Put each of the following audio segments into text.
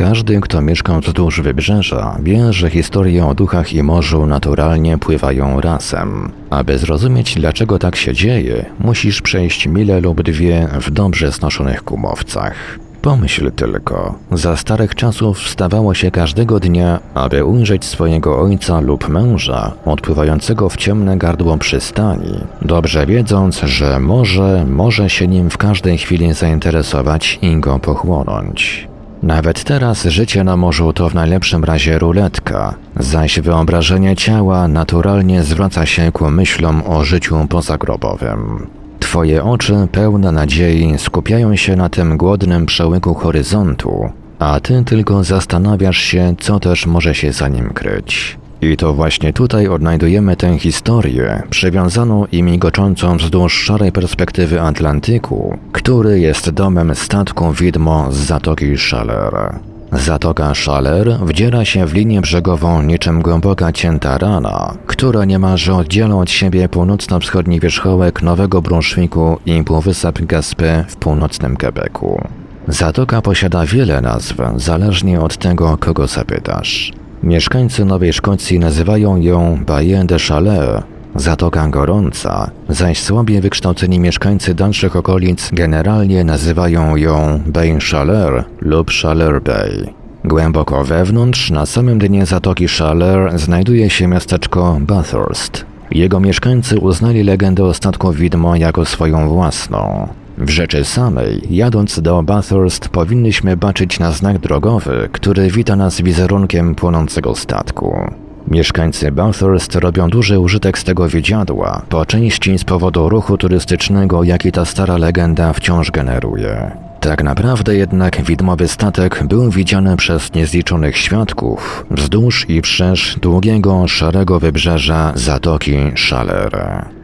Każdy, kto mieszka wzdłuż wybrzeża, wie, że historie o duchach i morzu naturalnie pływają razem. Aby zrozumieć, dlaczego tak się dzieje, musisz przejść milę lub dwie w dobrze znoszonych kumowcach. Pomyśl tylko, za starych czasów wstawało się każdego dnia, aby ujrzeć swojego ojca lub męża odpływającego w ciemne gardło przystani, dobrze wiedząc, że może, może się nim w każdej chwili zainteresować i go pochłonąć. Nawet teraz życie na morzu to w najlepszym razie ruletka, zaś wyobrażenie ciała naturalnie zwraca się ku myślom o życiu pozagrobowym. Twoje oczy pełne nadziei skupiają się na tym głodnym przełyku horyzontu, a ty tylko zastanawiasz się, co też może się za nim kryć. I to właśnie tutaj odnajdujemy tę historię, przywiązaną i migoczącą wzdłuż szarej perspektywy Atlantyku, który jest domem statku widmo z Zatoki Schaller. Zatoka Schaller wdziera się w linię brzegową niczym głęboka cięta rana, która niemalże oddziela od siebie północno-wschodni wierzchołek Nowego Brunswicku i półwysep Gaspé w północnym Quebecu. Zatoka posiada wiele nazw, zależnie od tego, kogo zapytasz. Mieszkańcy Nowej Szkocji nazywają ją Baie de Chaleur, Zatoka Gorąca, zaś słabiej wykształceni mieszkańcy dalszych okolic generalnie nazywają ją Bay Chaleur lub Chaleur Bay. Głęboko wewnątrz, na samym dnie Zatoki Chaleur, znajduje się miasteczko Bathurst. Jego mieszkańcy uznali legendę o statku widmo jako swoją własną. W rzeczy samej, jadąc do Bathurst, powinniśmy baczyć na znak drogowy, który wita nas wizerunkiem płonącego statku. Mieszkańcy Bathurst robią duży użytek z tego widziadła, po części z powodu ruchu turystycznego, jaki ta stara legenda wciąż generuje. Tak naprawdę jednak widmowy statek był widziany przez niezliczonych świadków wzdłuż i wszerz długiego, szarego wybrzeża Zatoki Chaleur.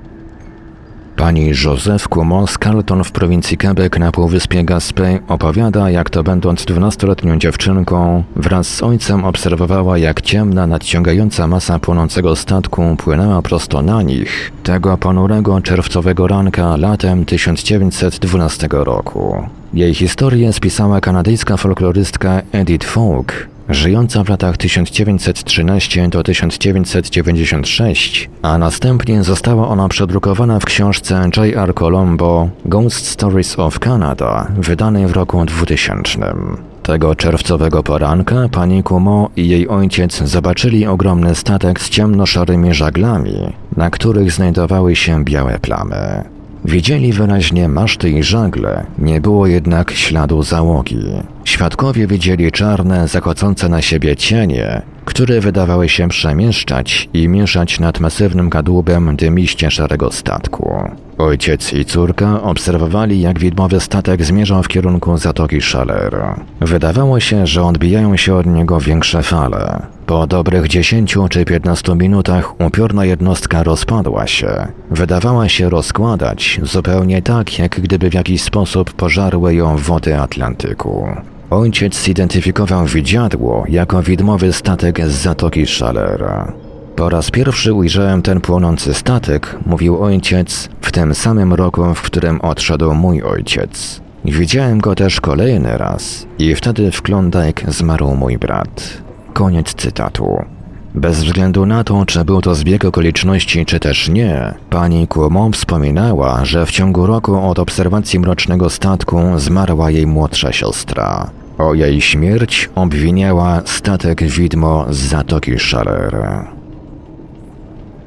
Pani Joseph Cumo z Carlton w prowincji Quebec na półwyspie Gaspé opowiada, jak to będąc dwunastoletnią dziewczynką, wraz z ojcem obserwowała, jak ciemna, nadciągająca masa płonącego statku płynęła prosto na nich, tego ponurego czerwcowego ranka latem 1912 roku. Jej historię spisała kanadyjska folklorystka Edith Folk, żyjąca w latach 1913 do 1996, a następnie została ona przedrukowana w książce J.R. Colombo Ghost Stories of Canada, wydanej w roku 2000. Tego czerwcowego poranka pani Kumo i jej ojciec zobaczyli ogromny statek z ciemnoszarymi żaglami, na których znajdowały się białe plamy. Widzieli wyraźnie maszty i żagle, nie było jednak śladu załogi. Świadkowie widzieli czarne, zachodzące na siebie cienie, które wydawały się przemieszczać i mieszać nad masywnym kadłubem dymiście szarego statku. Ojciec i córka obserwowali, jak widmowy statek zmierzał w kierunku Zatoki Szaler. Wydawało się, że odbijają się od niego większe fale. Po dobrych 10 czy 15 minutach upiorna jednostka rozpadła się. Wydawała się rozkładać, zupełnie tak, jak gdyby w jakiś sposób pożarły ją wody Atlantyku. Ojciec zidentyfikował widziadło jako widmowy statek z Zatoki Szalera. Po raz pierwszy ujrzałem ten płonący statek, mówił ojciec, w tym samym roku, w którym odszedł mój ojciec. Widziałem go też kolejny raz i wtedy w Klondike zmarł mój brat. Koniec cytatu. Bez względu na to, czy był to zbieg okoliczności, czy też nie, pani Cuomo wspominała, że w ciągu roku od obserwacji mrocznego statku zmarła jej młodsza siostra. O jej śmierć obwiniała statek widmo z Zatoki Schaller.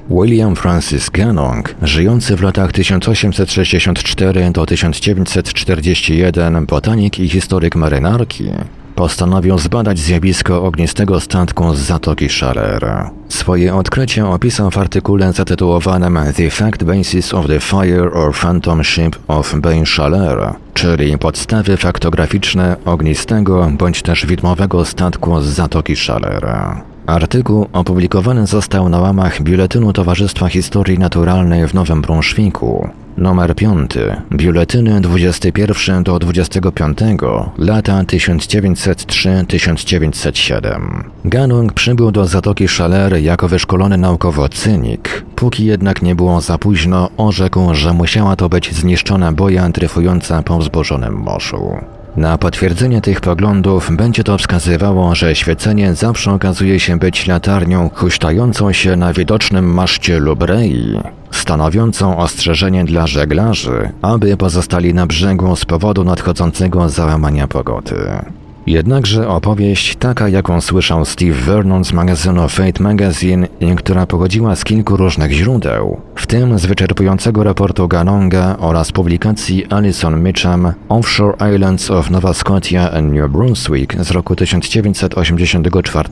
William Francis Ganong, żyjący w latach 1864 do 1941 botanik i historyk marynarki, postanowił zbadać zjawisko ognistego statku z Zatoki Schaller. Swoje odkrycie opisał w artykule zatytułowanym The Fact Basis of the Fire or Phantom Ship of Bay Schaller, czyli podstawy faktograficzne ognistego bądź też widmowego statku z Zatoki Schaller. Artykuł opublikowany został na łamach Biuletynu Towarzystwa Historii Naturalnej w Nowym Brunswicku. Numer 5. Biuletyny 21 do 25. Lata 1903-1907. Ganong przybył do Zatoki Szalery jako wyszkolony naukowo cynik. Póki jednak nie było za późno, orzekł, że musiała to być zniszczona boja dryfująca po wzburzonym morzu. Na potwierdzenie tych poglądów będzie to wskazywało, że świecenie zawsze okazuje się być latarnią huśtającą się na widocznym maszcie lub rei, stanowiącą ostrzeżenie dla żeglarzy, aby pozostali na brzegu z powodu nadchodzącego załamania pogody. Jednakże opowieść taka, jaką słyszał Steve Vernon z magazynu Fate Magazine i która pochodziła z kilku różnych źródeł, w tym z wyczerpującego raportu Ganonga oraz publikacji Alison Mitcham Offshore Islands of Nova Scotia and New Brunswick z roku 1984,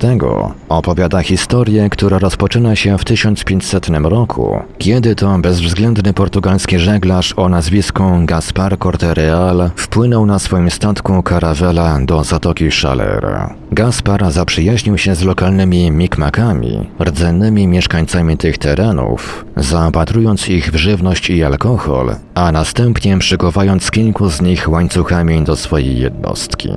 opowiada historię, która rozpoczyna się w 1500 roku, kiedy to bezwzględny portugalski żeglarz o nazwisku Gaspar Corte-Real wpłynął na swoim statku Caravela do Zatoki zatoki Szaler. Gaspar zaprzyjaźnił się z lokalnymi Mikmakami, rdzennymi mieszkańcami tych terenów, zaopatrując ich w żywność i alkohol, a następnie przykowając kilku z nich łańcuchami do swojej jednostki.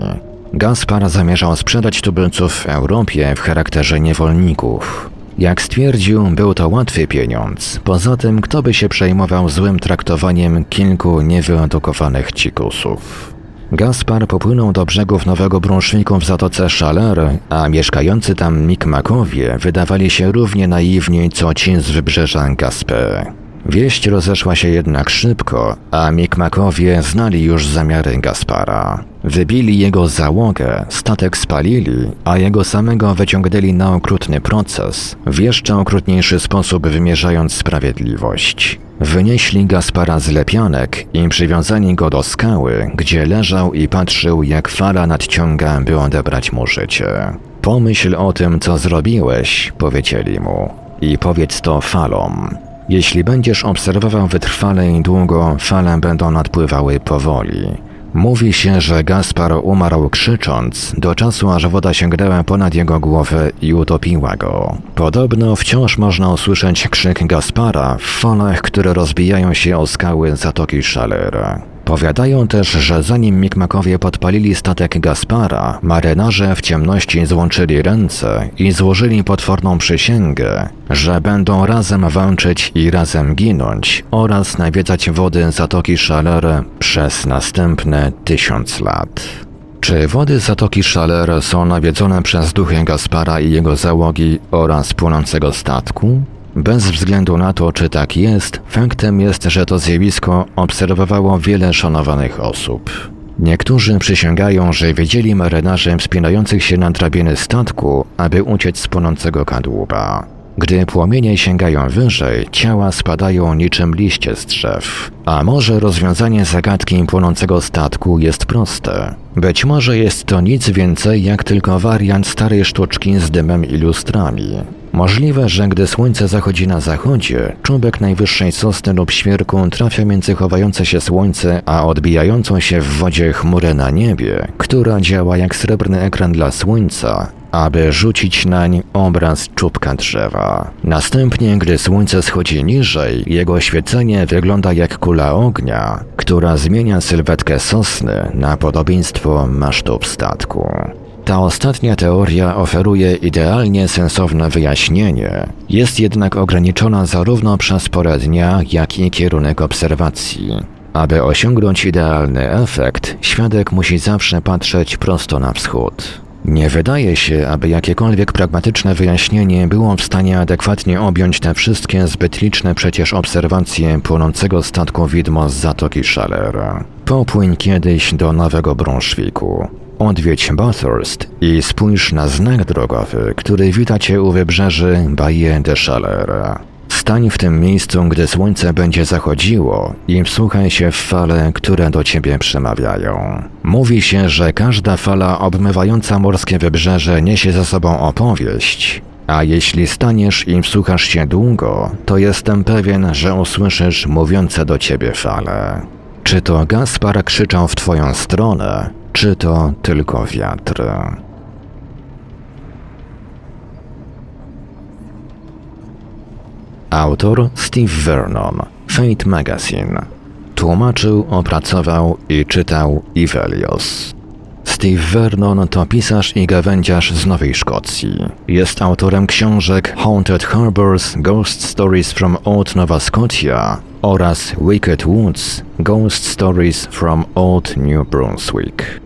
Gaspar zamierzał sprzedać tubylców w Europie w charakterze niewolników. Jak stwierdził, był to łatwy pieniądz. Poza tym, kto by się przejmował złym traktowaniem kilku niewyedukowanych cikusów. Gaspar popłynął do brzegów Nowego Brunszwiku w zatoce Schaler, a mieszkający tam Mikmakowie wydawali się równie naiwni co ci z wybrzeża Gaspé. Wieść rozeszła się jednak szybko, a Mikmakowie znali już zamiary Gaspara. Wybili jego załogę, statek spalili, a jego samego wyciągnęli na okrutny proces, w jeszcze okrutniejszy sposób wymierzając sprawiedliwość. Wynieśli Gaspara z lepianek i przywiązali go do skały, gdzie leżał i patrzył, jak fala nadciąga, by odebrać mu życie. Pomyśl o tym, co zrobiłeś, powiedzieli mu, i powiedz to falom. Jeśli będziesz obserwował wytrwale i długo, fale będą nadpływały powoli. Mówi się, że Gaspar umarł krzycząc, do czasu aż woda sięgnęła ponad jego głowę i utopiła go. Podobno wciąż można usłyszeć krzyk Gaspara w falach, które rozbijają się o skały Zatoki Szalera. Powiadają też, że zanim Mikmakowie podpalili statek Gaspara, marynarze w ciemności złączyli ręce i złożyli potworną przysięgę, że będą razem walczyć i razem ginąć oraz nawiedzać wody Zatoki Szaler przez następne tysiąc lat. Czy wody Zatoki Szaler są nawiedzone przez duchy Gaspara i jego załogi oraz płonącego statku? Bez względu na to, czy tak jest, faktem jest, że to zjawisko obserwowało wiele szanowanych osób. Niektórzy przysięgają, że widzieli marynarzy wspinających się na drabiny statku, aby uciec z płonącego kadłuba. Gdy płomienie sięgają wyżej, ciała spadają niczym liście z drzew. A może rozwiązanie zagadki płonącego statku jest proste? Być może jest to nic więcej jak tylko wariant starej sztuczki z dymem i lustrami. Możliwe, że gdy słońce zachodzi na zachodzie, czubek najwyższej sosny lub świerku trafia między chowające się słońce, a odbijającą się w wodzie chmurę na niebie, która działa jak srebrny ekran dla słońca, aby rzucić nań obraz czubka drzewa. Następnie, gdy słońce schodzi niżej, jego oświecenie wygląda jak kula ognia, która zmienia sylwetkę sosny na podobieństwo masztu statku. Ta ostatnia teoria oferuje idealnie sensowne wyjaśnienie, jest jednak ograniczona zarówno przez porę dnia, jak i kierunek obserwacji. Aby osiągnąć idealny efekt, świadek musi zawsze patrzeć prosto na wschód. Nie wydaje się, aby jakiekolwiek pragmatyczne wyjaśnienie było w stanie adekwatnie objąć te wszystkie zbyt liczne przecież obserwacje płonącego statku widmo z Zatoki Schaller. Popłyń kiedyś do Nowego Brąszwiku. Odwiedź Bathurst i spójrz na znak drogowy, który wita cię u wybrzeży Baie de Chaleur. Stań w tym miejscu, gdy słońce będzie zachodziło i wsłuchaj się w fale, które do ciebie przemawiają. Mówi się, że każda fala obmywająca morskie wybrzeże niesie za sobą opowieść, a jeśli staniesz i wsłuchasz się długo, to jestem pewien, że usłyszysz mówiące do ciebie fale. Czy to Gaspar krzyczał w twoją stronę, czy to tylko wiatr? Autor Steve Vernon, Fate Magazine. Tłumaczył, opracował i czytał Ivelios. Steve Vernon to pisarz i gawędziarz z Nowej Szkocji. Jest autorem książek Haunted Harbors, Ghost Stories from Old Nova Scotia oraz Wicked Woods, Ghost Stories from Old New Brunswick.